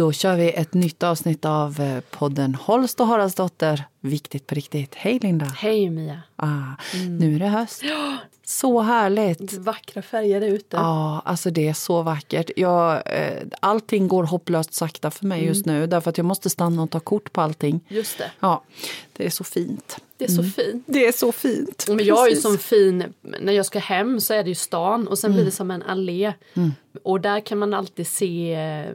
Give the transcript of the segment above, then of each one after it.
Då kör vi ett nytt avsnitt av eh, podden Holst och Haraldsdotter. Viktigt på riktigt. Hej Linda! Hej Mia! Ah, Nu är det höst. Så härligt! Vackra färger ute. Ja, alltså det är så vackert. Jag, eh, allting går hopplöst sakta för mig just nu därför att jag måste stanna och ta kort på allting. Just det. Ja, det är så fint. Det är så fint. Det är så fint. Men jag är ju Precis. som fin, när jag ska hem så är det ju stan och sen blir det som en allé. Och där kan man alltid se eh,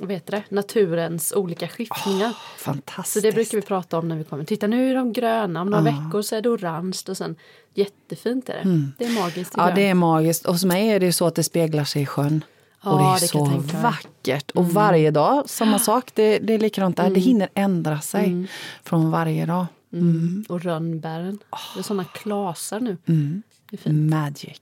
vad heter det, naturens olika skiftningar. Så Fantastiskt. det brukar vi prata om när vi kommer. Titta nu är de gröna, om några veckor så är det orange och sen jättefint är det. Det är magiskt. Ja, jag. det är magiskt. Och hos mig är det ju så att det speglar sig i sjön. Ja, och det är det så vackert. Och varje dag, samma sak. Det, det är likadant där. Det hinner ändra sig Mm. från varje dag. Mm. Och rönnbären. Det är såna klasar nu. Fint. Magic.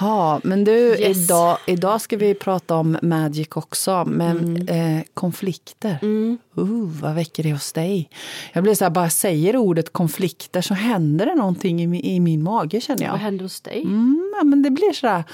Ja, men du, Mm. Yes. idag, idag ska vi prata om magic också. Men eh, konflikter. Mm. Uh, vad väcker det hos dig? Jag blir så här, bara säger ordet konflikter så händer det någonting i, min- i min mage känner jag. Vad händer hos dig? Mm, ja, men det blir sådär,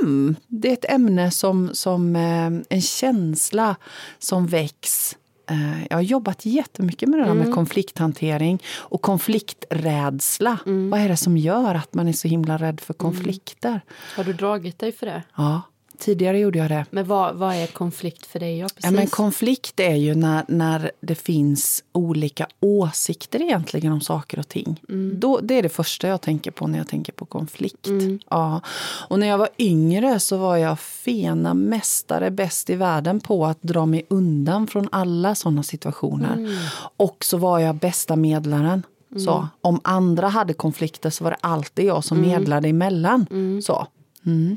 hmm, det är ett ämne som, som eh, en känsla som väcks. Eh, jag har jobbat jättemycket med det där med konflikthantering och konflikträdsla. Vad är det som gör att man är så himla rädd för konflikter? Har du dragit dig för det? Ja, tidigare gjorde jag det. Men vad, vad är konflikt för dig? Ja, precis. Ja, men konflikt är ju när, när det finns olika åsikter egentligen om saker och ting. Då, det är det första jag tänker på när jag tänker på konflikt. Ja. Och när jag var yngre så var jag fena mästare, bäst i världen på att dra mig undan från alla sådana situationer. Och så var jag bästa medlaren. Så, om andra hade konflikter så var det alltid jag som medlade emellan. Så. Mm.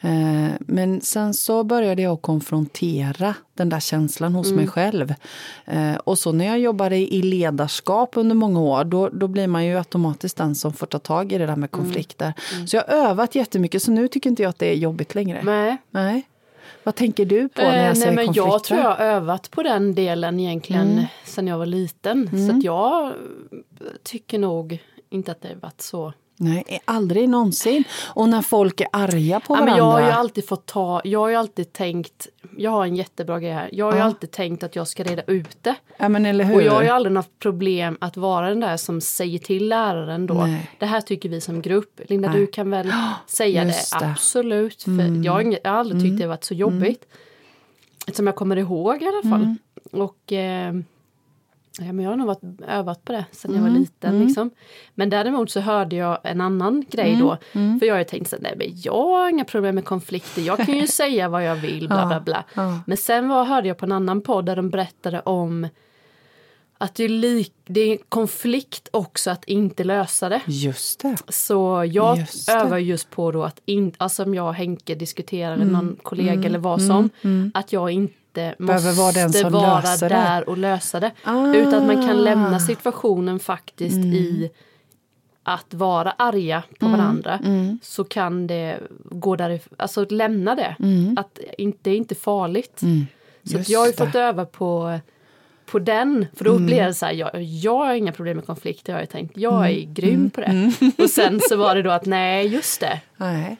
Eh, Men sen så började jag konfrontera den där känslan hos mig själv. Eh, Och så när jag jobbade i ledarskap under många år, då, då blir man ju automatiskt den som får ta tag i det där med konflikter. Så jag har övat jättemycket, så nu tycker inte jag att det är jobbigt längre. Nej. Nej. Vad tänker du på när jag Eh, säger nej, men konflikter? jag tror jag har övat på den delen egentligen Mm. sen jag var liten. Så att jag tycker nog inte att det har varit så. Nej, aldrig någonsin. Och när folk är arga på Ja, varandra. men jag har ju alltid fått ta, jag har ju alltid tänkt, jag har en jättebra grej här, jag har ju Ja. alltid tänkt att jag ska reda ut det. ja, men eller hur? Och jag har ju aldrig något problem att vara den där som säger till läraren då, Nej. det här tycker vi som grupp. Linda Nej. du kan väl säga det? just det. Mm. Absolut. För jag, har inget, jag har aldrig tyckt det varit så jobbigt. Som jag kommer ihåg i alla fall. Mm. Och eh, ja, men jag har nog varit, övat på det sedan jag Mm. var liten. Liksom. Men däremot så hörde jag en annan grej Mm. då. För jag har ju tänkt så nej men jag har inga problem med konflikter. Jag kan ju säga vad jag vill, bla bla bla. ja. Men sen var, hörde jag på en annan podd där de berättade om att det är, lik, det är konflikt också att inte lösa det. Just det. Så jag Just övar just på då att inte, alltså om jag och Henke diskuterar eller någon kollega eller vad som, att jag inte Behöver måste vara den som vara där och lösa det. Ah. Utan att man kan lämna situationen faktiskt i att vara arga på varandra så kan det gå därifrån, alltså lämna det. Att inte, det är inte farligt. Så att Just jag har ju fått öva på på den, för då blir det så här, jag, jag har inga problem med konflikter, jag har tänkt, jag är grym på det. Och sen så var det då att nej, just det. Nej.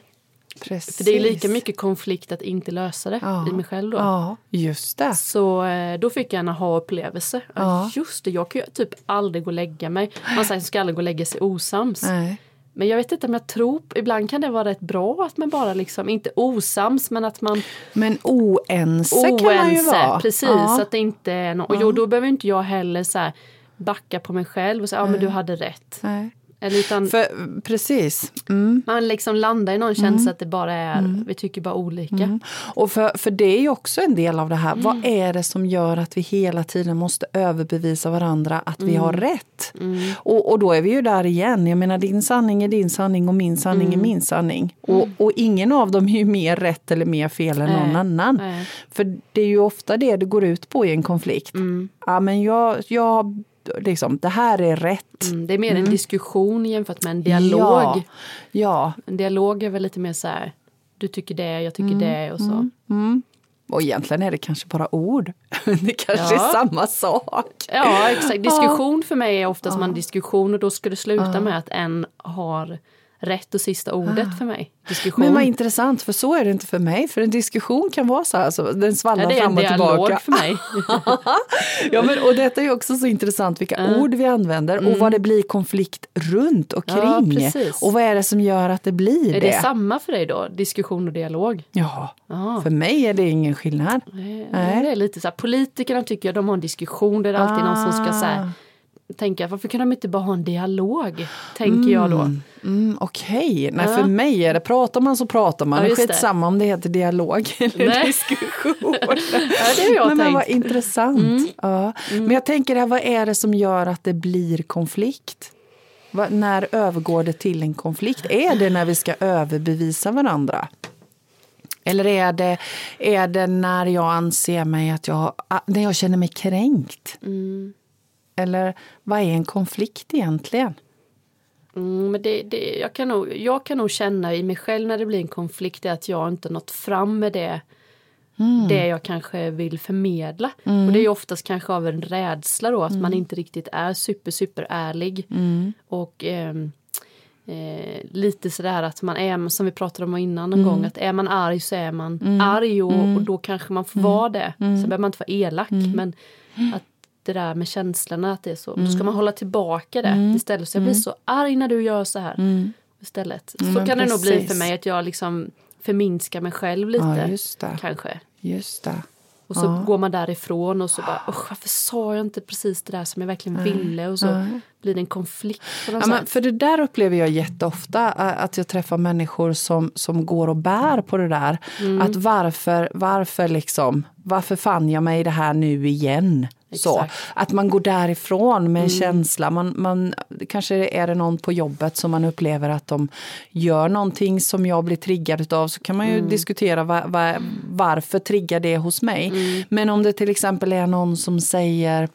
Precis. För det är lika mycket konflikt att inte lösa det Ja. i mig själv då. Ja, just det. Så eh, då fick jag en aha-upplevelse. Ja. Just det, jag kan ju typ aldrig gå och lägga mig. Man säger att man ska aldrig gå och lägga sig osams. Nej. Men jag vet inte om jag tror, ibland kan det vara rätt bra att man bara liksom, inte osams men att man Men oense, kan man ju oense. vara. Precis, Ja. att det inte är någon, och jo, då behöver inte jag heller så här backa på mig själv och säga ja men du hade rätt. Nej. Eller utan För, precis. Mm. man liksom landar i någon känsla att det bara är, vi tycker bara olika. Mm. Och för, för det är ju också en del av det här. Mm. Vad är det som gör att vi hela tiden måste överbevisa varandra att vi Mm. har rätt? Och, och då är vi ju där igen. Jag menar din sanning är din sanning och min sanning Mm. är min sanning. Och, och ingen av dem är ju mer rätt eller mer fel än någon Nej. annan. Nej. För det är ju ofta det det går ut på i en konflikt. Mm. Ja men jag, jag liksom, det här är rätt. Mm, det är mer en diskussion jämfört med en dialog. Ja, ja. En dialog är väl lite mer så här, du tycker det, jag tycker det och så. Och egentligen är det kanske bara ord. Det kanske Ja. är samma sak. Ja, exakt. Diskussion för mig är oftast man diskussion och då ska det sluta med att en har rätt och sista ordet för mig. Diskussion. Men vad intressant, för så är det inte för mig. För en diskussion kan vara så här, så den svallar ja, fram och tillbaka. Det är en dialog för mig. ja, men, och detta är också så intressant, vilka mm. ord vi använder och vad det blir konflikt runt och kring. Ja, och vad är det som gör att det blir är det? Är det samma för dig då, diskussion och dialog? Ja, Aha. för mig är det ingen skillnad. Nej, Nej. Det är lite så här, politikerna tycker jag de har en diskussion där det är alltid ah. någon som ska säga tänka varför kan de inte bara ha en dialog? Tänker mm, jag då. Mm, mm Okej, okay. ja. för mig är det pratar man så pratar man. Ja, Skitsamma om det heter dialog eller Nej. diskussion. ja, det har jag men, tänkt. Men vad intressant. Mm. Ja. Mm. Men jag tänker här, vad är det som gör att det blir konflikt? Va, när övergår det till en konflikt? Är det när vi ska överbevisa varandra? Eller är det, är det när jag anser mig att jag, när jag känner mig kränkt? Mm. Eller vad är en konflikt egentligen? Mm, men det, det, jag, kan nog, jag kan nog känna i mig själv när det blir en konflikt att jag inte nått fram med det, mm. det jag kanske vill förmedla. Mm. Och det är oftast kanske av en rädsla då att man mm. inte riktigt är super super ärlig. Mm. Och eh, eh, lite sådär att man är, som vi pratade om innan en gång, att är man arg så är man arg och, och, då kanske man får vara det. Så behöver man inte vara elak men att det där med känslorna, att det är så. Mm. Då ska mm. man hålla tillbaka det mm. istället. Så jag blir mm. så arg när du gör så här. Mm. Istället. Så kan det nog bli för mig att jag liksom förminskar mig själv lite. Ja, kanske. Just det. Och så ja. går man därifrån och så bara, varför sa jag inte precis det där som jag verkligen ville? Och så ja. blir det en konflikt. På något ja, men för det där upplever jag jätteofta, att jag träffar människor som, som går och bär på det där. Mm. Att varför, varför liksom, varför fann jag mig i det här nu igen? Så, att man går därifrån med en mm. känsla. Man, man, kanske är det någon på jobbet som man upplever att de gör någonting som jag blir triggad av. Så kan man ju mm. diskutera var, var, varför triggar det hos mig. Mm. Men om det till exempel är någon som säger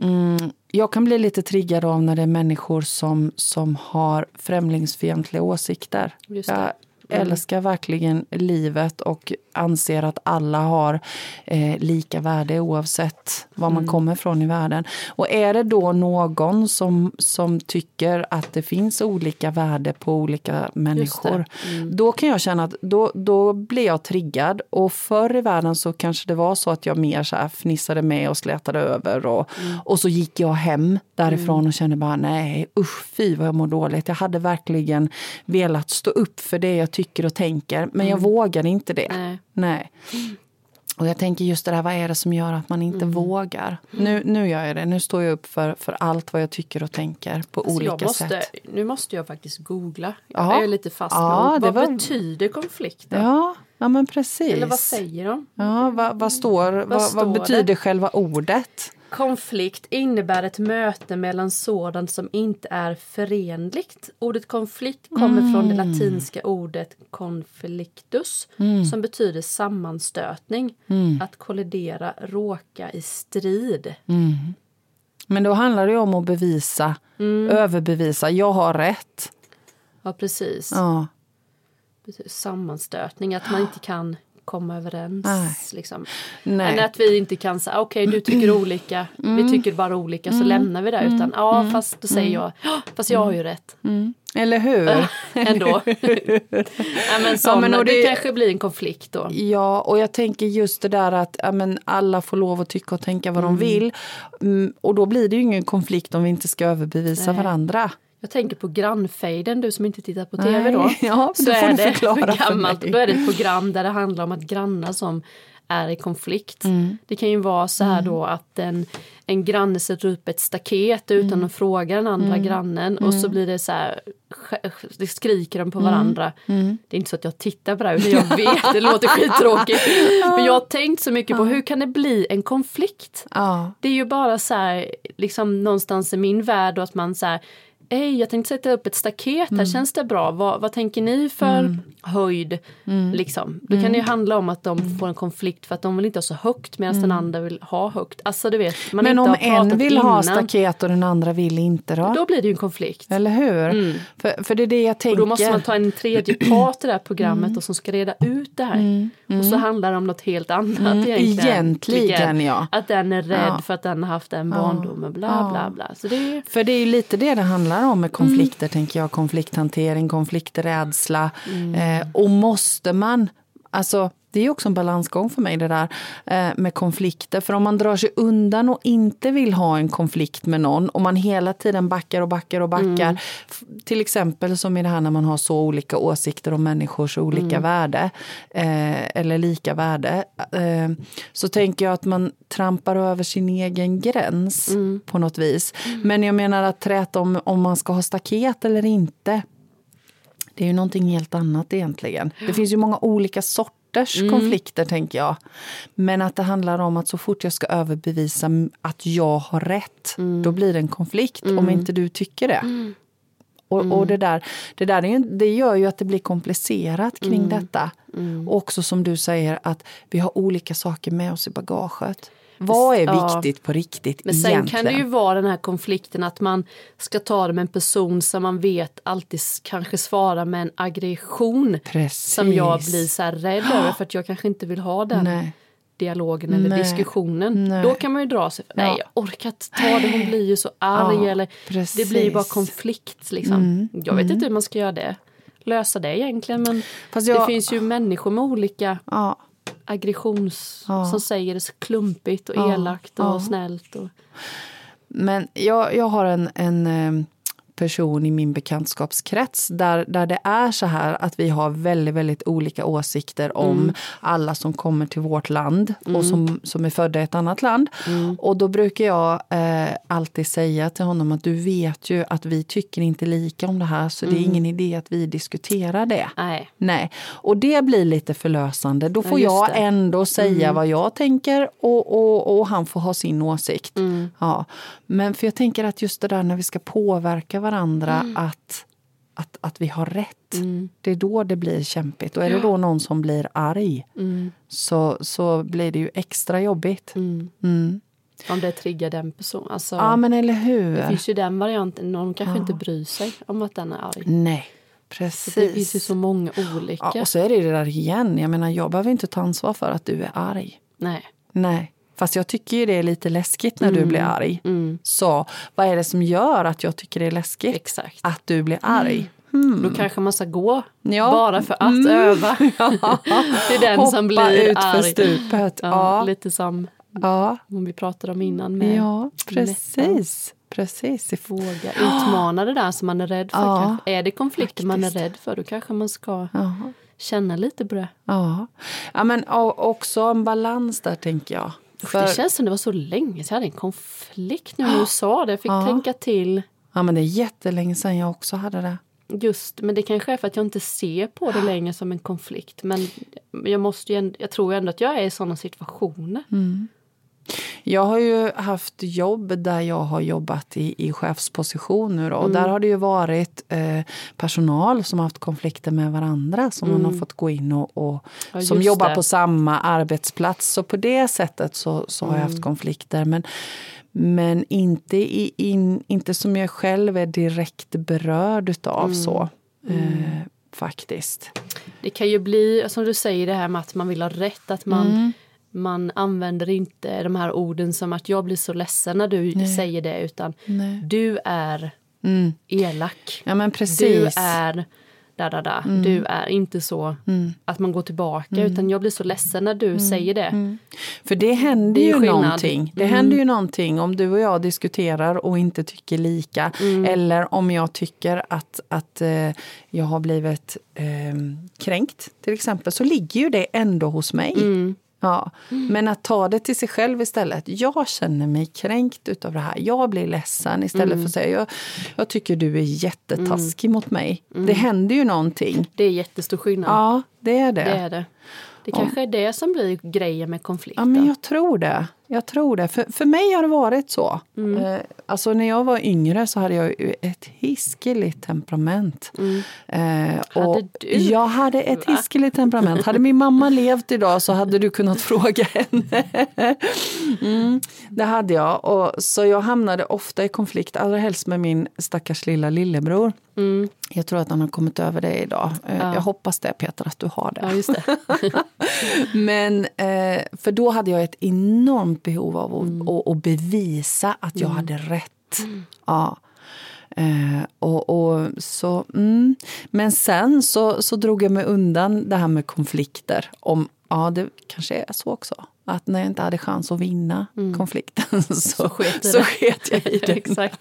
mm, jag kan bli lite triggad av när det är människor som, som har främlingsfientliga åsikter. Jag Mm. älskar verkligen livet och anser att alla har eh, lika värde oavsett var man mm. kommer från i världen. Och är det då någon som, som tycker att det finns olika värde på olika människor, mm. då kan jag känna att då, då blir jag triggad. Och förr i världen så kanske det var så att jag mer så här fnissade med och slätade över och, mm. och så gick jag hem därifrån mm. och kände bara nej usch fy vad jag mår dåligt. Jag hade verkligen velat stå upp för det jag tycker och tänker men jag mm. vågade inte det. Nej. Nej. Och jag tänker just det där, vad är det som gör att man inte mm. vågar? Nu, nu gör jag det, nu står jag upp för, för allt vad jag tycker och tänker på alltså olika måste, sätt. Nu måste jag faktiskt googla. Jag ja. är lite fast ja, Vad var... betyder konflikt? Ja, ja, men precis. Eller vad säger de? Ja, vad, vad står, vad, vad, står vad betyder det? själva ordet? Konflikt innebär ett möte mellan sådant som inte är förenligt. Ordet konflikt kommer mm. från det latinska ordet conflictus mm. som betyder sammanstötning. Mm. Att kollidera, råka i strid. Mm. Men då handlar det om att bevisa, mm. överbevisa. Jag har rätt. Ja, precis. Ja. Sammanstötning, att man inte kan komma överens. Nej. Liksom. Nej. Men att vi inte kan säga okej okay, du tycker olika, mm. vi tycker bara olika så mm. lämnar vi det. Utan mm. ja mm. fast då säger jag, fast jag har ju rätt. Mm. Eller hur? Ändå. ja, men, sån, ja, men och det, det kanske blir en konflikt då. Ja, och jag tänker just det där att ja, men alla får lov att tycka och tänka vad mm. de vill. Mm, och då blir det ju ingen konflikt om vi inte ska överbevisa Nej. varandra. Jag tänker på grannfejden, du som inte tittar på tv då. Ja, så är det gammalt, Då är det ett program där det handlar om att grannar som är i konflikt. Mm. Det kan ju vara så här mm. då att en, en granne sätter upp ett staket utan mm. att fråga den andra mm. grannen och så mm. blir det så här, det skriker de på varandra. Det är inte så att jag tittar på det här utan jag vet, det låter skittråkigt. Men jag har tänkt så mycket på hur kan det bli en konflikt? Det är ju bara så här, liksom någonstans i min värld och att man så här, Hej, jag tänkte sätta upp ett staket här, mm. känns det bra? Vad, vad tänker ni för mm. höjd? Mm. Liksom. Då kan det ju mm. handla om att de mm. får en konflikt för att de vill inte ha så högt medan den andra vill ha högt. Alltså du vet, man Men om en vill innan, ha staket och den andra vill inte då? Då blir det ju en konflikt. Eller hur? För, för det är det jag tänker. Och då måste man ta en tredje part i det här programmet och som ska reda ut det här. Och så handlar det om något helt annat egentligen. Egentligen ja. Att den är rädd ja. för att den har haft den barndomen, bla bla bla. Så det är... För det är ju lite det det handlar handlar om med konflikter, mm. tänker jag, konflikthantering, konflikträdsla. Mm. Eh, och måste man, alltså det är också en balansgång för mig det där eh, med konflikter. För om man drar sig undan och inte vill ha en konflikt med någon och man hela tiden backar och backar och backar. Mm. Till exempel som i det här när man har så olika åsikter om människors olika mm. värde. Eh, eller lika värde. Eh, så tänker jag att man trampar över sin egen gräns mm. på något vis. Mm. Men jag menar att träta om, om man ska ha staket eller inte. Det är ju någonting helt annat egentligen. Det finns ju många olika sorter sorters mm. konflikter, tänker jag. Men att det handlar om att så fort jag ska överbevisa att jag har rätt, mm. då blir det en konflikt om mm. inte du tycker det. Mm. Och, och, mm. det där, det, där det, det gör ju att det blir komplicerat kring detta. Och också som du säger, att vi har olika saker med oss i bagaget. Vad är viktigt ja. på riktigt Men sen egentligen? kan det ju vara den här konflikten att man ska ta det med en person som man vet alltid kanske svarar med en aggression. Precis. Som jag blir så rädd över för att jag kanske inte vill ha den. Nej dialogen eller Nej. diskussionen. Nej. Då kan man ju dra sig för, nej jag orkar inte ta det, hon blir ju så arg ja, eller det blir ju bara konflikt liksom. Mm. Jag vet mm. inte hur man ska göra det. Lösa det egentligen men jag, det finns ju människor med olika ja aggressions... Ja. Som säger det klumpigt och ja. elakt och ja. snällt. Och... Men jag, jag har en, en eh, person i min bekantskapskrets där, där det är så här att vi har väldigt, väldigt olika åsikter om mm. alla som kommer till vårt land mm. och som, som är födda i ett annat land. Mm. Och då brukar jag eh, alltid säga till honom att du vet ju att vi tycker inte lika om det här så det är mm. ingen idé att vi diskuterar det. Nej. Nej. Och det blir lite förlösande. Då får ja, jag ändå säga mm. vad jag tänker och, och, och han får ha sin åsikt. Mm. Ja. Men för jag tänker att just det där när vi ska påverka varandra mm. att, att, att vi har rätt. Mm. Det är då det blir kämpigt. Och är det då någon som blir arg mm. så, så blir det ju extra jobbigt. Mm. Mm. Om det triggar den personen. Alltså, ja men eller hur. Det finns ju den varianten. Någon kanske ja. inte bryr sig om att den är arg. Nej. Precis. det finns ju så många olika. Ja, och så är det det där igen. Jag menar jag behöver inte ta ansvar för att du är arg. Nej. Nej. Fast jag tycker ju det är lite läskigt när mm. du blir arg. Mm. Så vad är det som gör att jag tycker det är läskigt? Exakt. Att du blir arg. Mm. Då kanske man ska gå ja. bara för att mm. öva. Ja. det är den Hoppa som blir ut arg. för stupet. Ja, ja. Lite som ja. vi pratade om innan. Med ja, precis. precis. Våga utmana det där som man är rädd för. Ja, är det konflikter man är rädd för då kanske man ska känna lite på det. Ja, ja men också en balans där tänker jag. För... Det känns som det var så länge sedan jag hade en konflikt nu när du sa det. Jag fick ja. tänka till. Ja men det är jättelänge sedan jag också hade det. Just, men det kanske är för att jag inte ser på det längre som en konflikt. Men jag, måste ju, jag tror ändå att jag är i sådana situationer. Mm. Jag har ju haft jobb där jag har jobbat i, i chefspositioner och mm. där har det ju varit eh, personal som har haft konflikter med varandra som mm. man har mm. fått gå in och, och ja, som jobbar det. på samma arbetsplats. Så på det sättet så, så har jag haft mm. konflikter. Men, men inte, i, in, inte som jag själv är direkt berörd utav mm. så. Eh, faktiskt. Det kan ju bli, som du säger, det här med att man vill ha rätt. Att man man använder inte de här orden som att jag blir så ledsen när du Nej. säger det utan Nej. du är mm. elak. Ja, men precis. Du är da, da, da. Mm. Du är inte så mm. att man går tillbaka mm. utan jag blir så ledsen när du mm. säger det. Mm. För det händer det ju skillnad. någonting. Det händer ju någonting om du och jag diskuterar och inte tycker lika. Eller om jag tycker att, att eh, jag har blivit eh, kränkt till exempel så ligger ju det ändå hos mig. Ja. Mm. Men att ta det till sig själv istället. Jag känner mig kränkt utav det här. Jag blir ledsen istället mm. för att säga jag, jag tycker du är jättetaskig mm. mot mig. Mm. Det händer ju någonting. Det är jättestor skillnad. Ja, det är det. det, är det. Det kanske är det som blir grejen med konflikten. Ja, men jag tror det. Jag tror det. För, för mig har det varit så. Mm. Eh, alltså när jag var yngre så hade jag ett hiskeligt temperament. Mm. Eh, och hade du? Jag hade ett hiskeligt temperament. Hade min mamma levt idag så hade du kunnat fråga henne. mm, det hade jag. Och, så jag hamnade ofta i konflikt, allra helst med min stackars lilla lillebror. Mm. Jag tror att han har kommit över det idag. Eh, ja. Jag hoppas det Peter, att du har det. Ja, det. Men, eh, för då hade jag ett enormt behov av att, mm. att, att bevisa att jag mm. hade rätt. Mm. Ja. Eh, och, och, så, mm. Men sen så, så drog jag mig undan det här med konflikter. Om, ja, det kanske är så också. Att när jag inte hade chans att vinna mm. konflikten så, så, sket, så sket jag i det. Exakt.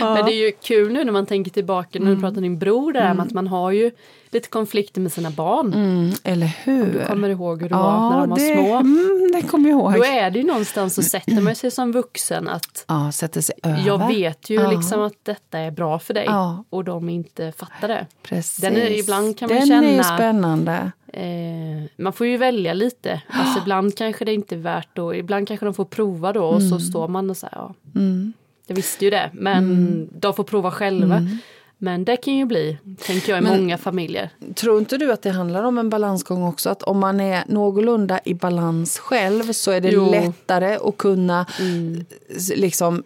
ja. Men det är ju kul nu när man tänker tillbaka, när du mm. pratar om din bror där, mm. att man har ju lite konflikter med sina barn. Mm, eller hur? Om du kommer ihåg hur det ja, var när de var det, små. Mm, det kommer jag ihåg. Då är det ju någonstans så sätter man sig som vuxen att ja, sätter sig över. jag vet ju ja. liksom att detta är bra för dig ja. och de inte fattar det. Precis. Den är, ibland kan man Den känna, är ju spännande. Eh, man får ju välja lite. Alltså, ibland kanske det inte är värt och ibland kanske de får prova då och mm. så står man och säger ja. Mm. Jag visste ju det men mm. de får prova själva. Men det kan ju bli, tänker jag, i Men, många familjer. Tror inte du att det handlar om en balansgång också? Att om man är någorlunda i balans själv så är det jo. lättare att kunna mm. liksom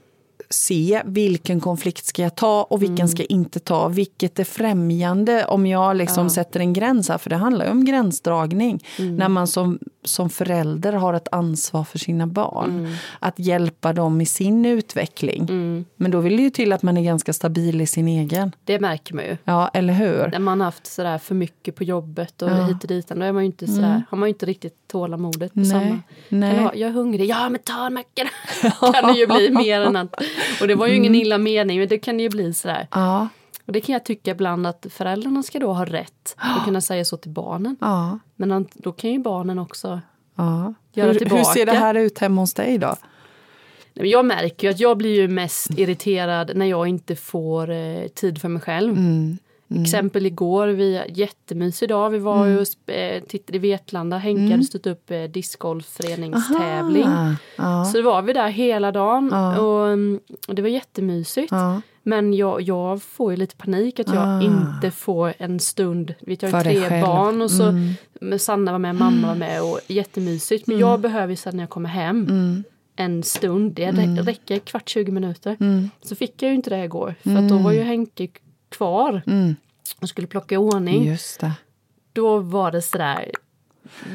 se vilken konflikt ska jag ta och vilken mm. ska jag inte ta. Vilket är främjande om jag liksom ja. sätter en gräns här. För det handlar ju om gränsdragning. Mm. När man som, som förälder har ett ansvar för sina barn. Mm. Att hjälpa dem i sin utveckling. Mm. Men då vill det ju till att man är ganska stabil i sin egen. Det märker man ju. Ja, eller hur? När man har haft sådär för mycket på jobbet och ja. hit och dit. Då är man inte sådär, mm. har man ju inte riktigt tålamodet på Nej. samma. Nej. Ha, jag är hungrig, ja men ta en macka kan det ju bli mer än att och det var ju ingen mm. illa mening, men det kan ju bli sådär. Ja. Och det kan jag tycka ibland att föräldrarna ska då ha rätt att kunna säga så till barnen. Ja. Men då kan ju barnen också ja. göra hur, tillbaka. Hur ser det här ut hemma hos dig då? Jag märker ju att jag blir ju mest irriterad när jag inte får eh, tid för mig själv. Mm. Mm. Exempel igår, vi jättemysig dag. Vi var mm. och eh, tittade i Vetlanda. Henke mm. hade stått upp eh, discgolfföreningstävling. Ja. Så var vi där hela dagen ja. och, mm, och, det var jättemysigt. Ja. Men jag, jag får ju lite panik att jag ah. inte får en stund. Vet, jag har tre barn och så mm. Sanna var med, mamma var med och jättemysigt. Men mm. jag behöver ju sen när jag kommer hem mm. en stund. Det mm. räcker kvart, 20 minuter. Mm. Så fick jag ju inte det igår. För då var ju Henke kvar mm. Och skulle plocka i ordning. Just det. Då var det sådär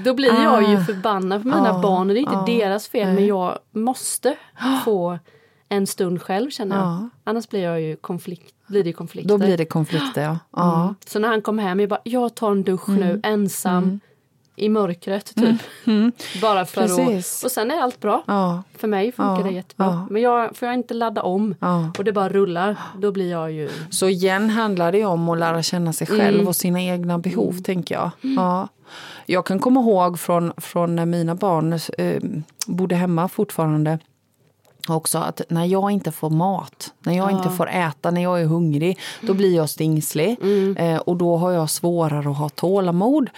då blir ah. jag ju ah. förbannad på mina ah. barn och det är inte ah. deras fel Nej. men jag måste få en stund själv känner jag. Ah. Annars blir jag ju konflikt, blir det konflikter. Då blir det konflikter ja. Mm. Så när han kom hem, jag bara, jag tar en dusch mm. nu ensam. Mm i mörkret typ. Mm. Mm. Bara för Precis. att... Och sen är allt bra. Ja. För mig funkar ja. det jättebra. Ja. Men jag, får jag inte ladda om och det bara rullar, då blir jag ju... Så igen handlar det om att lära känna sig själv mm. och sina egna behov, mm. tänker jag. Mm. Ja. Jag kan komma ihåg från, från när mina barn eh, bodde hemma fortfarande också att när jag inte får mat, när jag ja. inte får äta, när jag är hungrig, då mm. blir jag stingslig. Mm. Eh, och då har jag svårare att ha tålamod.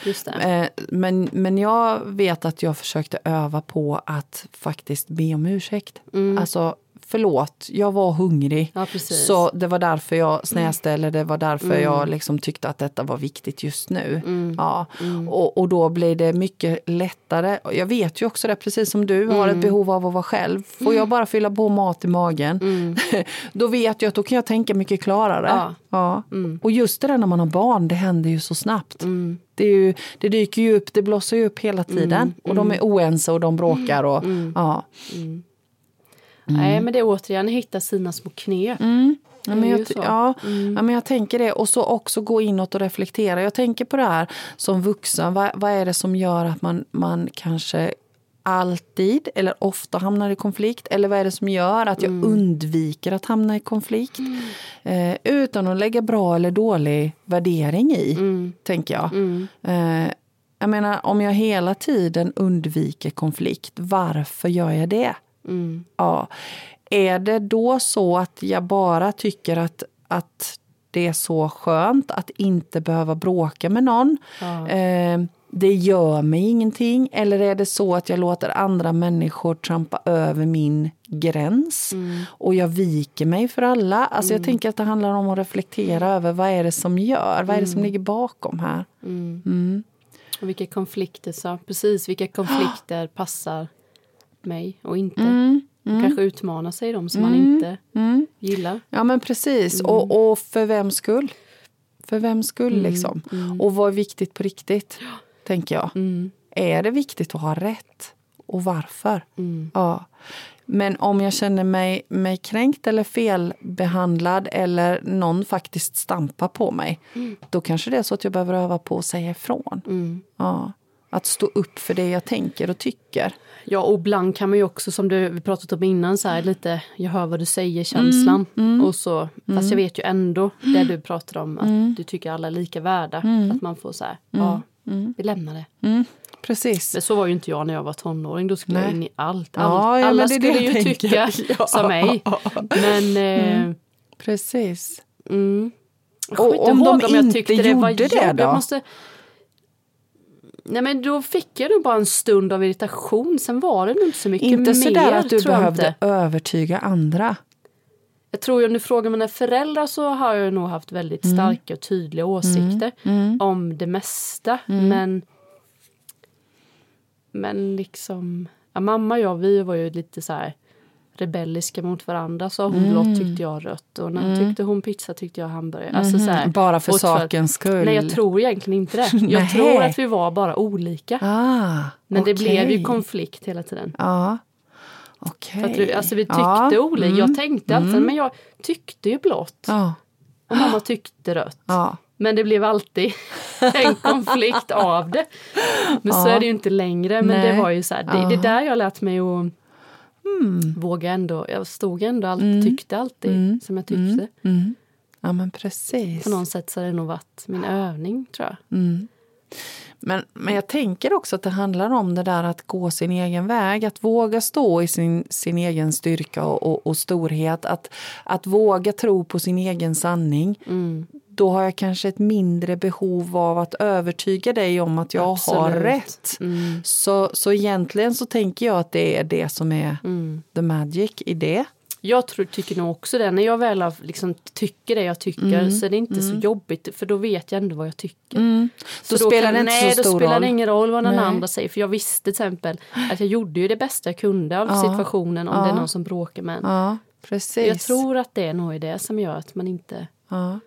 Eh, men, men jag vet att jag försökte öva på att faktiskt be om ursäkt. Mm. Alltså förlåt, jag var hungrig. Ja, så det var därför jag snäste eller det var därför mm. jag liksom tyckte att detta var viktigt just nu. Mm. Ja. Mm. Och, och då blir det mycket lättare. Jag vet ju också det, precis som du har ett mm. behov av att vara själv. Får jag bara fylla på mat i magen, mm. då vet jag att då kan jag tänka mycket klarare. Ja. ja. Mm. Och just det där när man har barn, det händer ju så snabbt. Det, ju, det, dyker ju upp, det blossar ju upp hela tiden. Och de är oense och de bråkar. Och, ja. Mm. Nej, men det är återigen hitta sina små knep. Mm. Ja men, jag, ja, mm. ja, men jag tänker det. Och så också gå inåt och reflektera. Jag tänker på det här som vuxen. Vad, vad är det som gör att man, man kanske alltid eller ofta hamnar i konflikt? Eller vad är det som gör att jag mm. undviker att hamna i konflikt? Mm. Eh, utan att lägga bra eller dålig värdering i, mm. tänker jag. Mm. Eh, jag menar, om jag hela tiden undviker konflikt, varför gör jag det? Mm. Ja. Är det då så att jag bara tycker att, att det är så skönt att inte behöva bråka med någon? Ja. Eh, det gör mig ingenting. Eller är det så att jag låter andra människor trampa över min gräns mm. och jag viker mig för alla? Alltså mm. Jag tänker att det handlar om att reflektera över vad är det som gör? Vad är det som mm. ligger bakom här? Mm. Mm. Och vilka konflikter, så, precis vilka konflikter passar mig och inte. Mm. Mm. Kanske utmana sig de som mm. man inte mm. gillar. Ja men precis. Mm. Och, och för vem skull? För vem skull mm. liksom? Mm. Och vad är viktigt på riktigt? Tänker jag. Är det viktigt att ha rätt? Och varför? Ja. Men om jag känner mig, mig kränkt eller felbehandlad eller någon faktiskt stampar på mig, Mm. då kanske det är så att jag behöver öva på att säga ifrån. Mm. Ja. Att stå upp för det jag tänker och tycker. Ja, och ibland kan man ju också, som du, vi pratat om innan, så här, lite jag hör vad du säger, känslan. Och så, Fast jag vet ju ändå det du pratar om, att du tycker alla är lika värda. Att man får så här, ja, vi lämnar det. Mm. Precis. Men så var ju inte jag när jag var tonåring, då skulle Nej. jag in i allt. Allt. ja, alla det det skulle jag ju tänker. tycka Ja. som mig. Men... Eh, Precis. Mm. Och om de inte det gjorde det jobbigt. då? Nej men då fick jag nog bara en stund av irritation, sen var det nog inte så mycket Inte mer. sådär att du behövde inte. övertyga andra. Jag tror ju om du frågar mina föräldrar så har jag nog haft väldigt Mm. starka och tydliga åsikter om det mesta. Mm. Men, men liksom, ja, mamma och jag vi var ju lite så här rebelliska mot varandra. Sa hon Mm. blått tyckte jag rött och när tyckte hon pizza tyckte jag hamburgare. Alltså, så här. Bara för sakens skull. Nej jag tror egentligen inte det. Jag tror att vi var bara olika. Ah, Men det okej. blev ju konflikt hela tiden. För att vi, alltså vi tyckte Ja, olika. Jag tänkte alltid, men jag tyckte ju blått. Ja. Och mamma tyckte rött. Ja. Men det blev alltid en konflikt av det. Men så är det ju inte längre. Men Nej. det var ju så här, det, det är där jag lärt mig att våga ändå. Jag stod ändå alltid, tyckte alltid som jag tyckte. Mm. Ja, men precis. På något sätt så har det nog varit min övning tror jag. Men, men jag tänker också att det handlar om det där att gå sin egen väg. Att våga stå i sin, sin egen styrka och, och, och storhet. Att, att våga tro på sin egen sanning. Mm. Då har jag kanske ett mindre behov av att övertyga dig om att jag har Absolut. rätt. Mm. Så, så egentligen så tänker jag att det är det som är Mm. the magic i det. Jag tror, tycker nog också det. När jag väl har, liksom, tycker det jag tycker så är det inte så jobbigt. För då vet jag ändå vad jag tycker. Mm. Då Så spelar kan- det inte nej, så då stor spelar roll. det ingen roll vad den Nej. andra säger. För jag visste till exempel att jag gjorde ju det bästa jag kunde av Ja. situationen om det är Ja. någon som bråkar med en. Ja, precis. Jag tror att det är nog det som gör att man inte... Ja.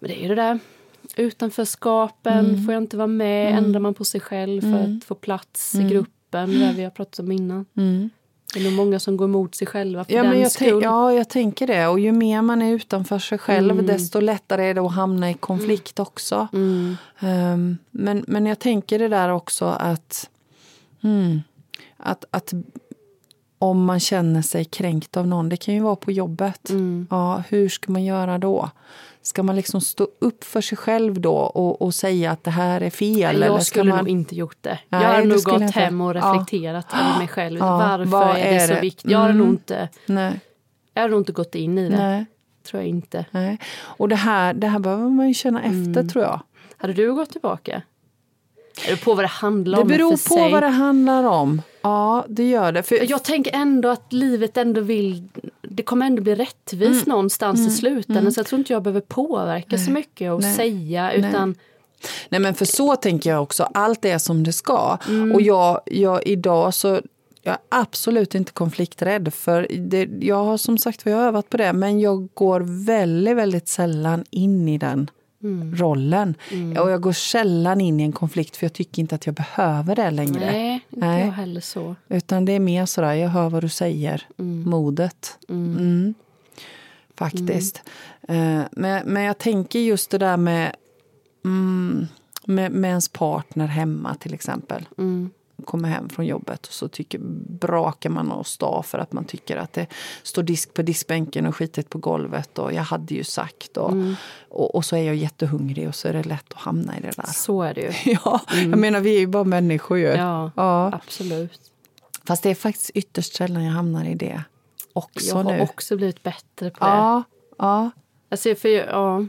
Men det är ju det där utanförskapen, Mm. får jag inte vara med, ändrar man på sig själv för att få plats i gruppen, det där vi har pratat om innan. Mm. Det är nog många som går emot sig själva för Ja, den men jag, skull. ja, jag tänker det. Och ju mer man är utanför sig själv Mm. desto lättare är det att hamna i konflikt också. Mm. Ehm, men, men jag tänker det där också att, mm, att, att om man känner sig kränkt av någon, det kan ju vara på jobbet. Mm. Ja, hur ska man göra då? Ska man liksom stå upp för sig själv då och, och säga att det här är fel? Eller jag ska skulle man... nog inte gjort det. Nej, jag det nog gått inte. hem och Ja. reflekterat över mig själv. Ja, Varför vad är det är så det? viktigt? Jag hade, Mm. nog inte, Nej, jag hade nog inte gått in i det. nej, Tror jag inte. nej. Och det här, det här behöver man ju känna Mm. efter tror jag. Hade du gått tillbaka? Det beror på vad det handlar Det om. beror för på sig. vad det handlar om. Ja, det gör det. För, Jag tänker ändå att livet ändå vill... Det kommer ändå bli rättvist Mm. någonstans i slutändan. Så jag tror inte jag behöver påverka så mycket och Nej. säga. Utan Nej men för så tänker jag också, allt är som det ska. Mm. Och jag, jag idag så, jag är absolut inte konflikträdd. För det, jag har som sagt jag har övat på det, men jag går väldigt, väldigt sällan in i den Mm. rollen. Och jag går sällan in i en konflikt för jag tycker inte att jag behöver det längre. nej, inte Nej. jag heller så. Utan det är mer sådär, jag hör vad du säger, modet. Mm. Faktiskt. Eh, men, men jag tänker just det där med, mm, med, med ens partner hemma till exempel. Mm. Kommer hem från jobbet och så tycker, brakar man och stav för att man tycker att det står disk på diskbänken och skitigt på golvet och jag hade ju sagt. Och, och, och så är jag jättehungrig och så är det lätt att hamna i det där. Så är det ju. Ja, jag menar vi är ju bara människor ju. Ja, Ja. absolut. Fast det är faktiskt ytterst sällan jag hamnar i det också Jag har nu. också blivit bättre på det. Ja, ja, Alltså, för, ja.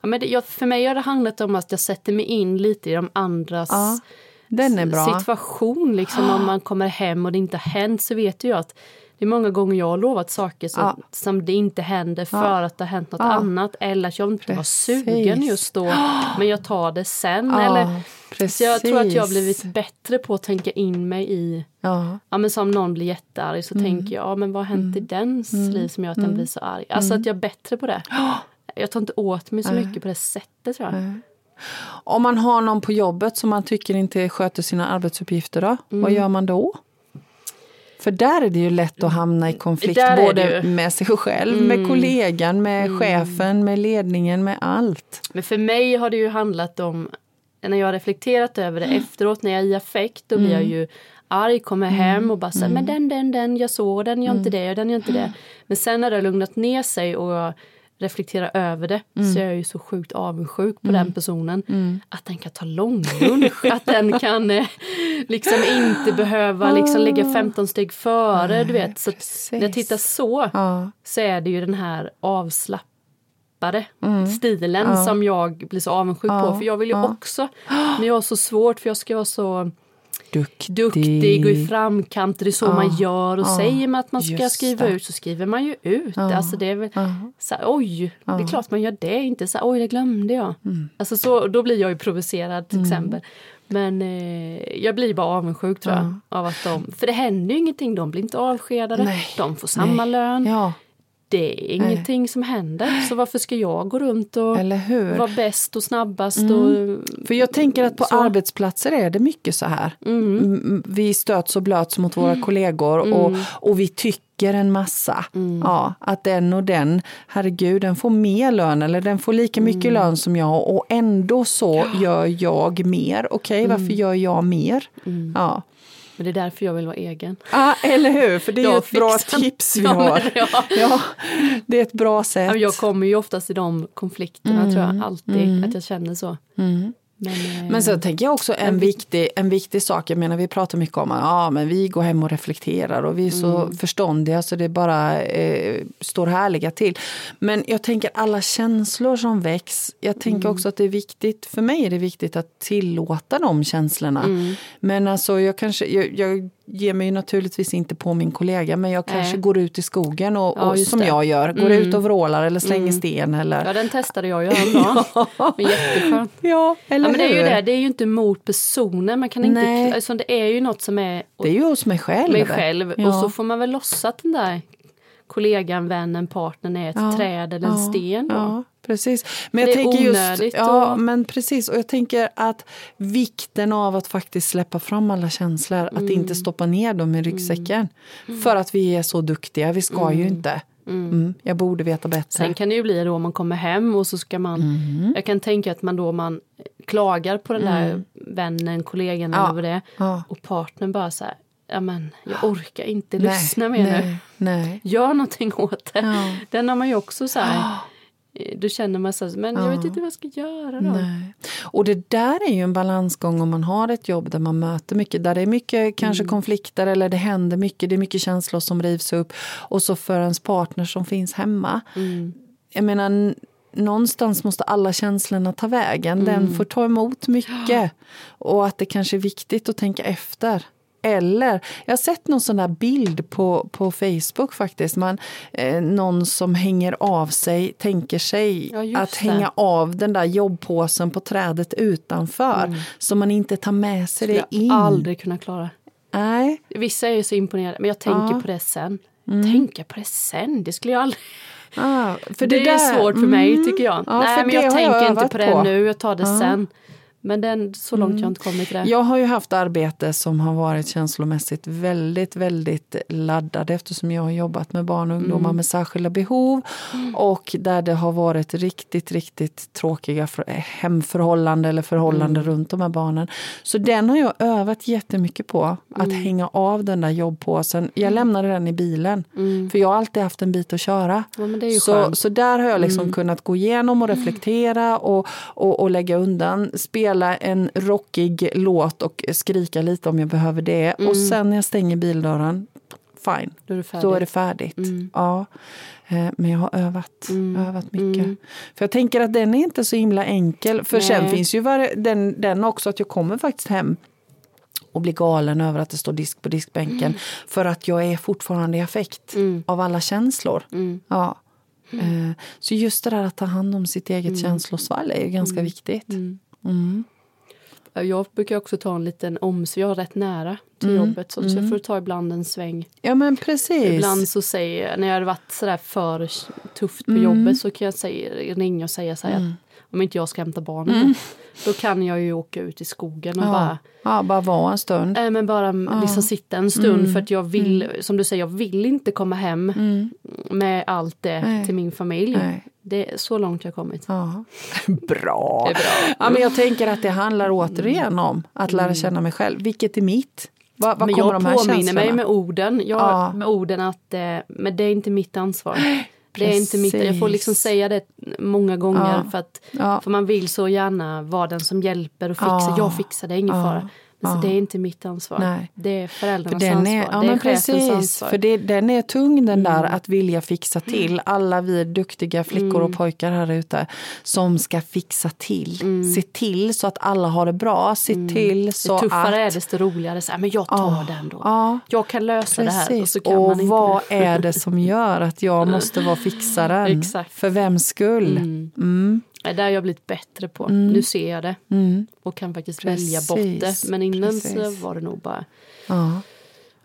Ja, men det, jag, för mig har det handlat om att jag sätter mig in lite i de andras ja. Den är bra. situation. Liksom, om man kommer hem och det inte har hänt så vet jag att det är många gånger jag har lovat saker som, Ja. som det inte händer för att det har hänt något Ja. annat eller att jag inte var Precis. sugen just då men jag tar det sen. Ja, Eller, precis. så jag tror att jag har blivit bättre på att tänka in mig i Ja, Ja, men som någon blir jättearg så Mm. tänker jag, ja, men vad har hänt i dens liv som gör att den blir så arg? Alltså Mm. att jag är bättre på det. Jag tar inte åt mig så mycket på det sättet tror jag. Om man har någon på jobbet som man tycker inte sköter sina arbetsuppgifter, då, Mm. vad gör man då? För där är det ju lätt att hamna i konflikt är det både. Mm. med sig själv, med kollegan, med chefen, med ledningen, med allt. Men för mig har det ju handlat om, när jag har reflekterat över det efteråt, när jag är i affekt, då blir jag ju arg, kommer hem och bara säger men den, den, den, jag såg den, gör inte det, den gör inte det. Men sen när det har lugnat ner sig och jag reflekterar över det. Så är jag ju så sjukt avundsjuk på den personen. Att den kan ta långlunch, att den kan eh, liksom inte behöva liksom ligga 15 steg före, du vet. Så när jag tittar så, Ja. så är det ju den här avslappade stilen som jag blir så avundsjuk på. För jag vill ju också, men jag har så svårt för jag ska vara så Duktig. duktig och i framkant. Det är så man gör. Och säger man att man ska skriva det. ut så skriver man ju ut. Alltså det är väl så här, oj, det är klart man gör det. Inte så här, oj det glömde jag. Mm. Alltså så, då blir jag ju provocerad till exempel. Men eh, jag blir bara avundsjuk tror jag. Av att de, för det händer ju ingenting. De blir inte avskedade. Nej. De får samma lön. Ja, Det är ingenting som händer. Så varför ska jag gå runt och vara bäst och snabbast? Och, För jag tänker att på Så. arbetsplatser är det mycket så här. Mm, Vi stöts och blöts mot våra kollegor och, och vi tycker en massa. Ja, att den och den, herregud, den får mer lön eller den får lika mycket lön som jag och ändå så gör jag mer. Okej, varför gör jag mer? Ja. Men det är därför jag vill vara egen. Ah, eller hur, för det är ett bra tips vi Ja, har. ja. Ja, det är ett bra sätt. Ja, Jag kommer ju oftast i de konflikterna tror jag, alltid, att jag känner så. Men, eh, Men så tänker jag också en viktig, en viktig sak, jag menar vi pratar mycket om att ja, men vi går hem och reflekterar och vi är så förståndiga så det bara eh, står härliga till. Men jag tänker alla känslor som väcks, jag tänker också att det är viktigt, för mig är det viktigt att tillåta de känslorna. Men alltså jag kanske, jag, jag ger mig ju naturligtvis inte på min kollega men jag kanske Nej. går ut i skogen och, Ja, och som det. jag gör, går ut och vrålar eller slänger sten eller ja, den testade jag ju häromdagen. Men jätteskönt. Ja, eller Ja, men det är ju det, det är ju inte mot personen, man kan inte, Nej. alltså, det är ju något som är Det är ju hos mig själv. mig själv Ja. och så får man väl låtsas att den där kollegan, vännen, partnern är ett Ja, träd eller en ja, sten. Då. Precis. Men Det jag är tänker just, onödigt ja, och- men precis. Och jag tänker att vikten av att faktiskt släppa fram alla känslor, att inte stoppa ner dem i ryggsäcken. För att vi är så duktiga, vi ska ju inte. Mm, jag borde veta bättre. Sen kan det ju bli då om man kommer hem och så ska man, Mm. jag kan tänka att man då man klagar på den där vännen, kollegan Ja, eller vad det är ja. och partnern bara så här, ja men jag orkar inte lyssna mer nu. nej. Gör någonting åt det. Ja. Den har man ju också så här, då känner man så men jag vet inte vad jag ska göra då. Nej. Och det där är ju en balansgång om man har ett jobb där man möter mycket, där det är mycket kanske Mm. konflikter eller det händer mycket, det är mycket känslor som rivs upp. Och så för ens partner som finns hemma. Mm. Jag menar, någonstans måste alla känslorna ta vägen. Den Mm. får ta emot mycket. Och att det kanske är viktigt att tänka efter. Eller, jag har sett någon sån där bild på, på Facebook faktiskt. Man, eh, någon som hänger av sig, tänker sig Ja, att det. hänga av den där jobbpåsen på trädet utanför. Så man inte tar med sig Mm. Det det skulle in. jag aldrig kunna klara. Nej. Vissa är ju så imponerade, men jag tänker Ja. Mm. på det sen. Tänka på det sen, det skulle jag aldrig... Ah, för det, är där- svårt för mig Mm. tycker jag. Ja, Nej men det jag tänker inte övat på det nu, jag tar det Ja. sen. Men den, så långt jag har inte kommit det. Jag har ju haft arbete som har varit känslomässigt väldigt, väldigt laddade eftersom jag har jobbat med barn och ungdomar Mm. med särskilda behov och där det har varit riktigt, riktigt tråkiga för- hemförhållanden eller förhållanden Mm. runt de här barnen. Så den har jag övat jättemycket på, att Mm. hänga av den där jobbpåsen. Jag lämnade den i bilen, för jag har alltid haft en bit att köra. Mm. Ja, så, skönt. Mm. så där har jag liksom kunnat gå igenom och reflektera och, och, och lägga undan. Spela en rockig låt och skrika lite om jag behöver det. Mm. Och sen när jag stänger bildörren, fine. Då är det färdigt. Är det färdigt. Mm. Ja. Eh, Men jag har övat, har övat mycket. Mm. För jag tänker att den är inte så himla enkel. För sen Nej. finns ju den, den också att jag kommer faktiskt hem och blir galen över att det står disk på diskbänken. För att jag är fortfarande i affekt Mm. av alla känslor. Mm. Ja. Eh, Så just det där att ta hand om sitt eget känslosvall är ju ganska viktigt. Mm. Mm. Ja, Jag brukar också ta en liten omsväng, jag är rätt nära till Mm. jobbet så, så jag får ta ibland en sväng. Ja men precis. Ibland så säger jag, när jag har varit sådär för tufft på Mm. jobbet så kan jag säga, ringa och säga så här att om inte jag ska hämta barnen. Då kan jag ju åka ut i skogen och Mm. Ja. bara ja, bara vara en stund. Nej men bara liksom sitta en stund Mm. för att jag vill, som du säger, jag vill inte komma hem med allt det Nej. till min familj. Nej. Det är så långt jag har kommit. Ja. Bra. Det är bra. Ja, men jag tänker att det handlar återigen om att lära känna mig själv. Vilket är mitt? Vad, vad men kommer jag de här påminner känslorna? mig med orden, jag, Ja. med orden att eh, men det är inte mitt ansvar. Det är inte mitt, jag får liksom säga det många gånger Ja. för att Ja. för man vill så gärna vara den som hjälper och fixar. Ja. Jag fixar det, ingen Ja. fara. Så Ja. det är inte mitt ansvar. Nej. Det är För föräldrarnas den ansvar. är, ja, det är precis, ansvar. för det, den är tung den där att vilja fixa till. Alla vi duktiga flickor och pojkar här ute som ska fixa till. Se till så att alla har det bra. Se till så Ju tuffare att... är det, desto roligare. Så här, men jag tar Ja, den då. ja. Jag kan lösa det här. Och Precis. så kan Och man inte vad det. är det som gör att jag måste vara fixaren? Exakt. För vems skull? Mm. Det där har jag blivit bättre på. Nu ser jag det. Och kan faktiskt välja bort Precis, det. Men innan så precis. var det nog bara... Ja.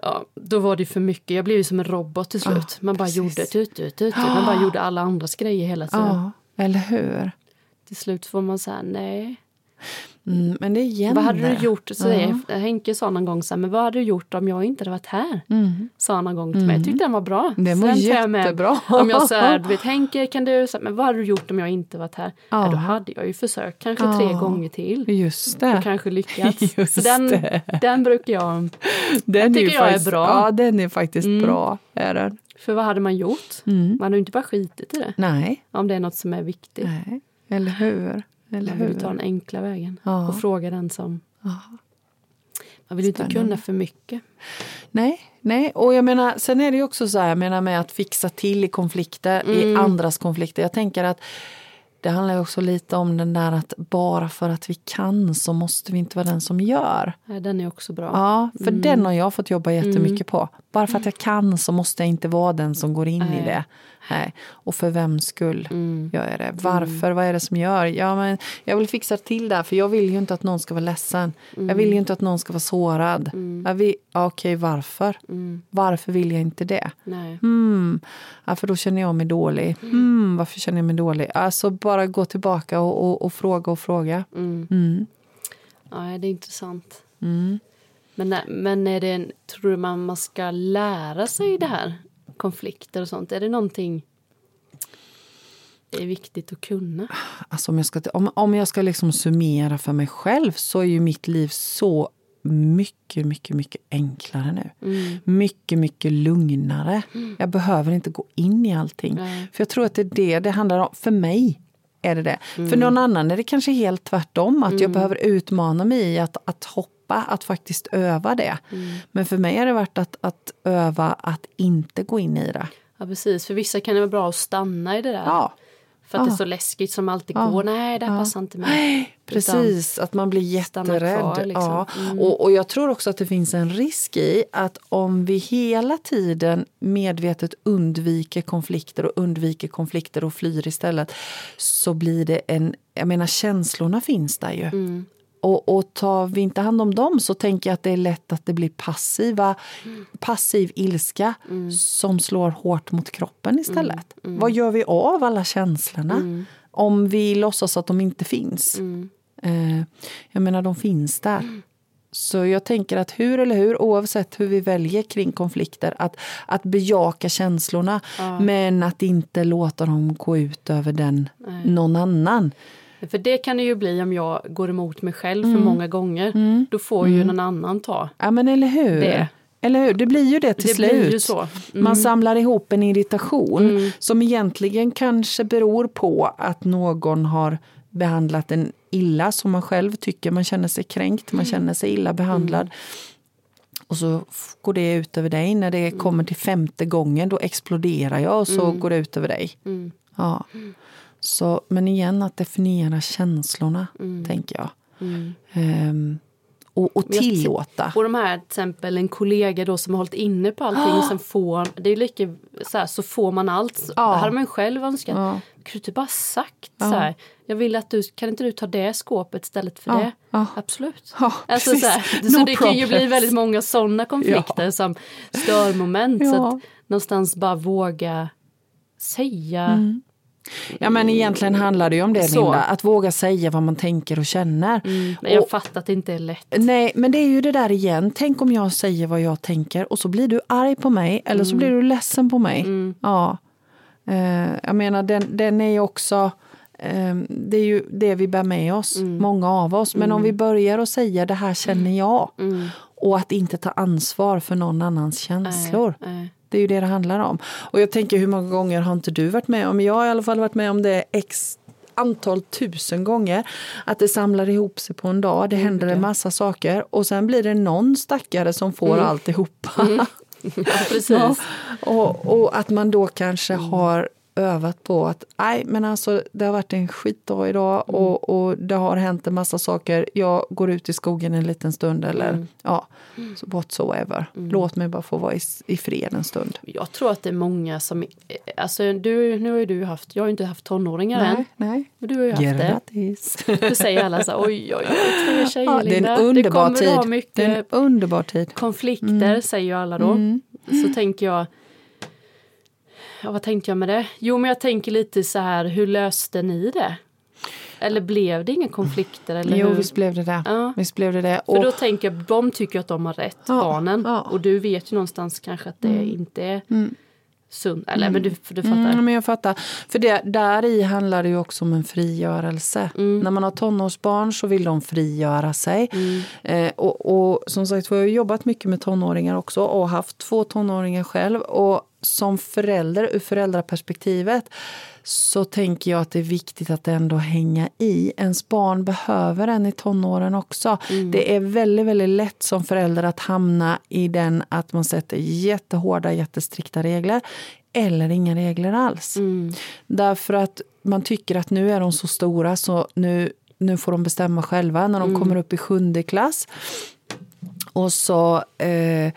Ja, då var det för mycket. Jag blev ju som en robot till slut. man bara precis. gjorde tut, tut, tut. Man bara gjorde alla andras grejer hela tiden. ja, eller hur? Till slut får man säga nej. Mm, men det är igen Vad hade du gjort? Så det, Henke sa någon gång så här, men vad hade du gjort om jag inte hade varit här? Sa han någon gång till mig. Jag tyckte den var bra. Mm. Var den jag med. jättebra. Om jag säger, du vet Henke kan du, så här, men vad hade du gjort om jag inte varit här? Ja. Ja. då hade jag ju försökt kanske Ja. tre gånger till. Just det. Och kanske lyckats. Just så den, det. den brukar jag... Den tycker jag är faktiskt, bra. Mm. Ja, den är faktiskt bra. Är den. För vad hade man gjort? Mm. Man hade ju inte bara skitit i det. Nej, Om det är något som är viktigt. nej, eller hur? Eller Man vill ta hur? den enkla vägen. Ja. Och fråga den som... Man vill ju inte Spännande. kunna för mycket. Nej, nej, och jag menar, sen är det ju också så här, jag menar med att fixa till i konflikter, Mm. i andras konflikter. Jag tänker att det handlar också lite om den där att bara för att vi kan så måste vi inte vara den som gör. Den är också bra. Ja, för Mm. den har jag fått jobba jättemycket på. Bara för att jag kan så måste jag inte vara den som går in i Nej. det. Nej. Och för vems skull Mm. gör jag det? Varför? Vad är det som gör? Ja, men jag vill fixa till det här, för jag vill ju inte att någon ska vara ledsen. Jag Mm. vill ju inte att någon ska vara sårad. Jag vill, ja, Okej, varför? Mm. Varför vill jag inte det? Nej. Hmm. Ja, för då känner jag mig dålig. Varför känner jag mig dålig? Alltså bara gå tillbaka och, och, och fråga och fråga. Mm. Mm. Ja, det är intressant. Mm. Men, men är det en, tror du man, man ska lära sig det här? Konflikter och sånt. Är det någonting det är viktigt att kunna? Alltså om jag ska, om, om jag ska liksom summera för mig själv så är ju mitt liv så mycket, mycket, mycket enklare nu. Mm. Mycket, mycket lugnare. Jag behöver inte gå in i allting. Nej. För jag tror att det är det det handlar om. För mig är det det. För någon annan är det kanske helt tvärtom. Att jag behöver utmana mig i att, att hoppa, att faktiskt öva det. Men för mig har det varit att, att öva att inte gå in i det. Ja, precis. För vissa kan det vara bra att stanna i det där. Ja, För att det är Ja. så läskigt som alltid Ja. går. Nej, det här Ja. passar inte mig. Precis, att man blir jätterädd. kvar, liksom. ja. och, och jag tror också att det finns en risk i att om vi hela tiden medvetet undviker konflikter och undviker konflikter och flyr istället så blir det en... Jag menar, känslorna finns där ju. Mm. Och, och tar vi inte hand om dem så tänker jag att det är lätt att det blir passiva, passiv ilska som slår hårt mot kroppen istället. Vad gör vi av alla känslorna om vi låtsas att de inte finns? Eh, jag menar, de finns där. Så jag tänker att hur eller hur, oavsett hur vi väljer kring konflikter, att, att bejaka känslorna men att inte låta dem gå ut över den någon annan. För det kan det ju bli om jag går emot mig själv Mm. för många gånger. Då får ju någon annan ta. Ja, men eller hur? Det. Eller hur? Det blir ju det till Det slut. blir ju så. Mm. Man samlar ihop en irritation som egentligen kanske beror på att någon har behandlat en illa som man själv tycker. Man känner sig kränkt, Mm. man känner sig illa behandlad. Och så går det ut över dig. När Mm. det kommer till femte gången då exploderar jag och så går det ut över dig. Mm. Ja. Så, men igen, att definiera känslorna, tänker jag. Ehm, och, och Mm. Jag- tillåta. Och de här till exempel en kollega då som har hållit inne på allting sen får, det är lika så här, så får man allt. Så Ja. hade man själv önskat. Ja. Kan du inte bara sagt så här, jag vill att du, kan inte du ta det skåpet istället för Ja, det? ja. Absolut. Ja, alltså, så här, No så det kan ju bli väldigt många sådana konflikter som störmoment. Så Ja. att någonstans bara våga säga Mm. Ja men egentligen handlar det ju om det Så. Linda, att våga säga vad man tänker och känner. Men jag Och- fattar att det inte är lätt. Nej, men det är ju det där igen. Tänk om jag säger vad jag tänker och så blir du arg på mig eller så blir du ledsen på mig. Ja. Eh, jag menar, den, den är ju också... eh, det är ju det vi bär med oss, många av oss. Men om vi börjar att säga det här känner jag och att inte ta ansvar för någon annans känslor. Nej. Det är ju det det handlar om. Och jag tänker hur många gånger har inte du varit med om? Jag har i alla fall varit med om det x antal tusen gånger. Att det samlar ihop sig på en dag. Det händer en massa saker och sen blir det någon stackare som får alltihopa. Ja, precis. Ja. Och, och att man då kanske har övat på att nej men alltså det har varit en skitdag idag och, och det har hänt en massa saker. Jag går ut i skogen en liten stund eller ja, så whatsoever. Låt mig bara få vara i, i fred en stund. Jag tror att det är många som... Alltså du, nu har ju du haft... Jag har ju inte haft tonåringar än. Nej, nej. Men du har ju haft det. Grattis! Du säger alla så oj, oj, oj, tre tjejer Ja, det är en underbar det kommer att ha tid. mycket Det är en underbar tid. konflikter, säger ju alla då. Så tänker jag... Ja, vad tänkte jag med det? Jo, men jag tänker lite så här, hur löste ni det? Eller blev det inga konflikter? Eller Jo, hur? visst blev det det. Ja. Visst blev det det. För Och, då tänker jag, de tycker att de har rätt, Ja, barnen. ja. Och du vet ju någonstans kanske att det inte är sunt. Eller men du, du fattar. Mm, men jag fattar. För det, där i handlar det ju också om en frigörelse. Mm. När man har tonårsbarn så vill de frigöra sig. Eh, och, och som sagt jag har jobbat mycket med tonåringar också och haft två tonåringar själv. Och som förälder, ur föräldraperspektivet, så tänker jag att det är viktigt att ändå hänga i. Ens barn behöver en i tonåren också. Det är väldigt, väldigt lätt som förälder att hamna i den att man sätter jättehårda, jättestrikta regler eller inga regler alls. Därför att man tycker att nu är de så stora så nu, nu får de bestämma själva när de kommer upp i sjunde klass. Och så, eh,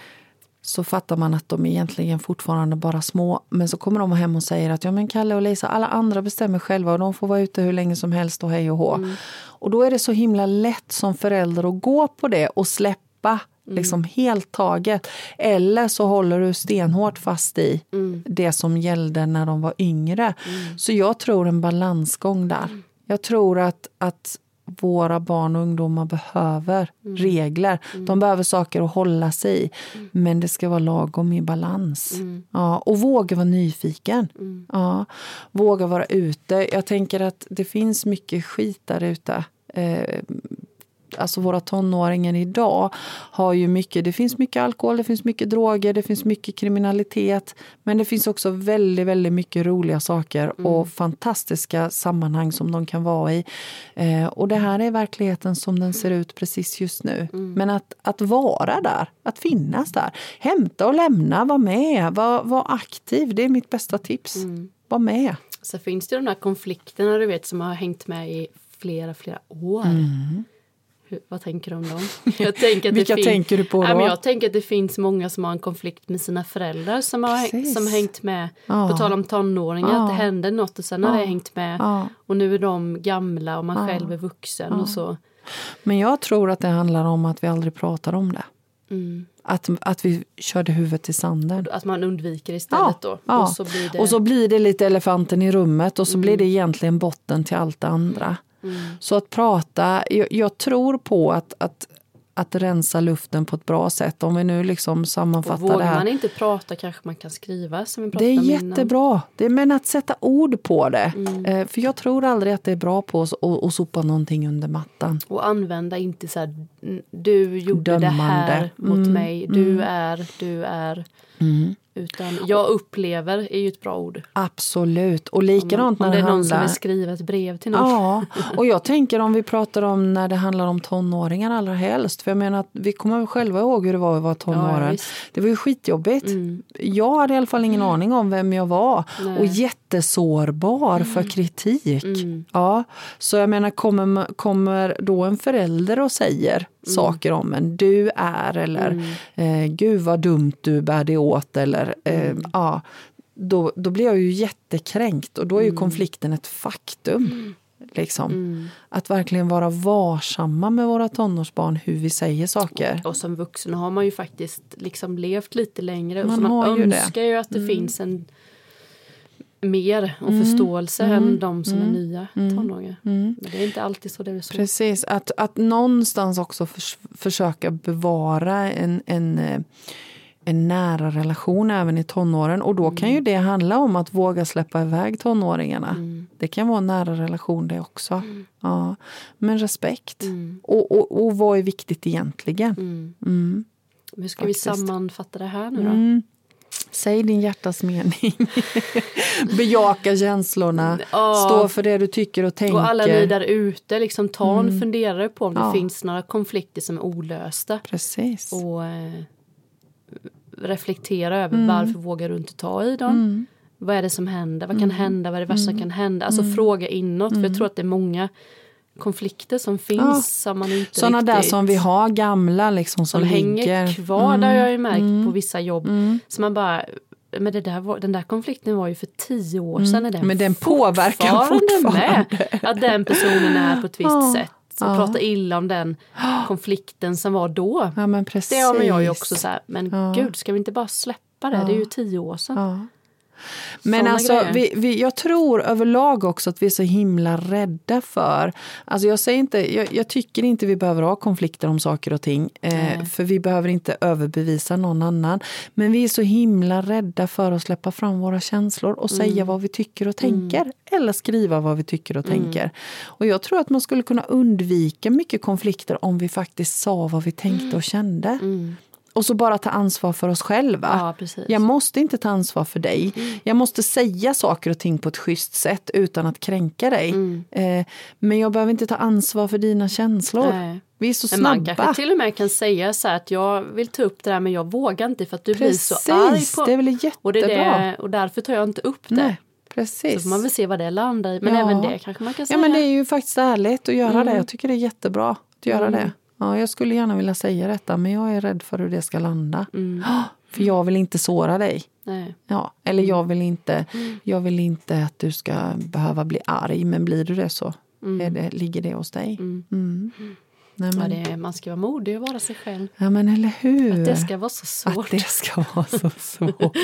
så fattar man att de egentligen fortfarande bara små. Men så kommer de hem och säger att ja, men Kalle och Lisa, alla andra bestämmer själva och de får vara ute hur länge som helst och hej och hå. Och då är det så himla lätt som förälder att gå på det och släppa liksom helt taget. Eller så håller du stenhårt fast i det som gällde när de var yngre. Så jag tror en balansgång där. Jag tror att, att våra barn och ungdomar behöver regler. De behöver saker att hålla sig i. Men det ska vara lagom i balans. Ja, och våga vara nyfiken. Ja, våga vara ute. Jag tänker att det finns mycket skit där ute. Eh, alltså våra tonåringar idag har ju mycket, det finns mycket alkohol, det finns mycket droger, det finns mycket kriminalitet. Men det finns också väldigt, väldigt mycket roliga saker och fantastiska sammanhang som de kan vara i. Eh, och det här är verkligheten som den ser ut precis just nu. Men att, att vara där, att finnas där. Hämta och lämna, var med, var, var aktiv. Det är mitt bästa tips. Var med. Så finns det de här konflikterna du vet som har hängt med i flera, flera år. Hur, vad tänker du om dem? Jag tänker att Vilka tänker du på Ja, då? jag tänker att det finns många som har en konflikt med sina föräldrar som har, Precis. som hängt med. Ja. På tal om tonåringar, Ja. att det hände något och sen har Ja. det hängt med. Ja. Och nu är de gamla och man själv är vuxen och så. Men jag tror att det handlar om att vi aldrig pratar om det. Mm. Att, att vi körde huvudet i sanden. Att man undviker istället då. ja. Och så blir det... Mm. och så blir det lite elefanten i rummet och så blir det egentligen botten till allt det andra. Så att prata, jag, jag tror på att, att, att rensa luften på ett bra sätt. Om vi nu liksom sammanfattar det vågar här. man inte prata kanske man kan skriva som vi Det är innan. jättebra. Det är, men att sätta ord på det. Mm. Eh, för jag tror aldrig att det är bra på att att- att sopa någonting under mattan. Och använda inte så här, "N- du gjorde det Dömande. här mot Mm, mig, du är, du är. Utan jag upplever är ju ett bra ord. Absolut. Och likadant om när det det är någon som handlar... vill skriva ett brev till någon. Ja, och jag tänker om vi pratar om när det handlar om tonåringar allra helst. För jag menar att vi kommer själva ihåg hur det var att vara Ja, tonåren. visst. det var ju skitjobbigt. Jag hade i alla fall ingen aning om vem jag var. Nej. Och jättesårbar för kritik. Ja, så jag menar kommer, kommer då en förälder och säger saker om en. Du är eller eh, gud vad dumt du bär dig åt. Eller, eh, ja, då, då blir jag ju jättekränkt och då är ju konflikten ett faktum. Liksom. Att verkligen vara varsamma med våra tonårsbarn hur vi säger saker. Och som vuxen har man ju faktiskt liksom levt lite längre. och Man så man har ju det. önskar ju att det finns en mer och förståelse än de som är nya tonåringar. Men det är inte alltid så det är så. Precis, att, att någonstans också förs försöka bevara en, en, eh, en nära relation även i tonåren. Och då kan ju det handla om att våga släppa iväg tonåringarna. Det kan vara en nära relation det också. Ja. Men respekt. Och, och, och vad är viktigt egentligen? Mm. Hur ska vi Faktiskt. sammanfatta det här nu då? Säg din hjärtas mening. Bejaka känslorna. Ja. Stå för det du tycker och tänker. Och alla ni där ute, liksom, ta en funderare på om det Ja. finns några konflikter som är olösta. Precis. Och eh, reflektera över Mm. varför vågar du inte ta i dem? Vad är det som händer? Vad kan Mm. hända? Vad är det värsta som kan hända? Alltså fråga inåt. För jag tror att det är många konflikter som finns Ja. som man inte Sådana där riktigt... som vi har, gamla liksom som, som hänger kvar. Det har jag ju märkt Mm. på vissa jobb. Så man bara, men det där var, den där konflikten var ju för tio år sedan. Är den Mm. Men den påverkar fortfarande. Med? Att den personen är på ett visst Ja. sätt. Och Ja. prata illa om den konflikten som var då. Ja, men precis. Det har jag ju också så här, men Ja. gud ska vi inte bara släppa det? Det är ju tio år sedan. Men Såna alltså, vi, vi, jag tror överlag också att vi är så himla rädda för... Alltså jag, säger inte, jag, jag tycker inte vi behöver ha konflikter om saker och ting. Eh, för vi behöver inte överbevisa någon annan. Men vi är så himla rädda för att släppa fram våra känslor och Mm. säga vad vi tycker och tänker. Eller skriva vad vi tycker och tänker. Och jag tror att man skulle kunna undvika mycket konflikter om vi faktiskt sa vad vi tänkte och kände. Och så bara ta ansvar för oss själva. Ja. Jag måste inte ta ansvar för dig. Jag måste säga saker och ting på ett schysst sätt utan att kränka dig. Mm. Eh, men jag behöver inte ta ansvar för dina känslor. Nej. Vi är så Men man snabba. kanske till och med kan säga så här att jag vill ta upp det där men jag vågar inte för att du Precis, blir så arg på... det är väl jättebra. och, det är det, och därför tar jag inte upp det. Nej, Så precis. får man väl se vad det landar i. Men Ja. även det kanske man kan säga. Ja men det är ju faktiskt ärligt att göra Mm. det. Jag tycker det är jättebra att göra det. Ja, jag skulle gärna vilja säga detta men jag är rädd för hur det ska landa. Mm. För jag vill inte såra dig. Nej. Ja, eller Mm. jag vill, inte, jag vill inte att du ska behöva bli arg, men blir du det så är det, ligger det hos dig. Mm. Nej, Ja, men, det är, man ska vara modig och vara sig själv. ja, men eller hur? Att det ska vara så svårt. Att det ska vara så svårt.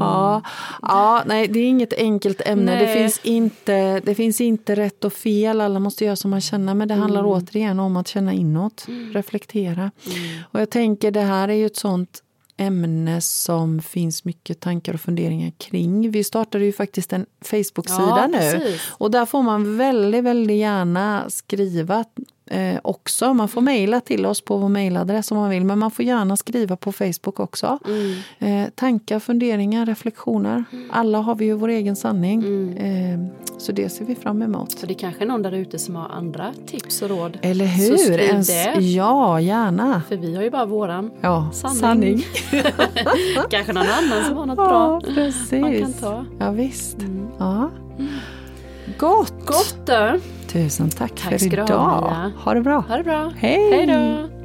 ja, ja, nej, det är inget enkelt ämne. Det finns, inte, det finns inte rätt och fel. Alla måste göra som man känner. Men det handlar återigen om att känna inåt, reflektera. Och jag tänker det här är ju ett sånt ämne som finns mycket tankar och funderingar kring. Vi startade ju faktiskt en Facebook-sida Ja, nu. precis. Och där får man väldigt, väldigt gärna skriva eh, också. Man får mejla till oss på vår mejladress om man vill. Men man får gärna skriva på Facebook också. Mm. Eh, tankar, funderingar, reflektioner. Alla har vi ju vår egen sanning. Mm. Eh, så det ser vi fram emot. Så det är kanske är någon där ute som har andra tips och råd. Eller hur? skriv En s- det. Ja, gärna. För vi har ju bara våran. Ja, Sanning. sanning. kanske någon annan som har något Ja, bra precis. man kan ta. Ja, visst. Ja. Gott. Gott då! Tusen tack, Tack för ha, idag. Ha det bra. Ha det bra. Hej. Hej då!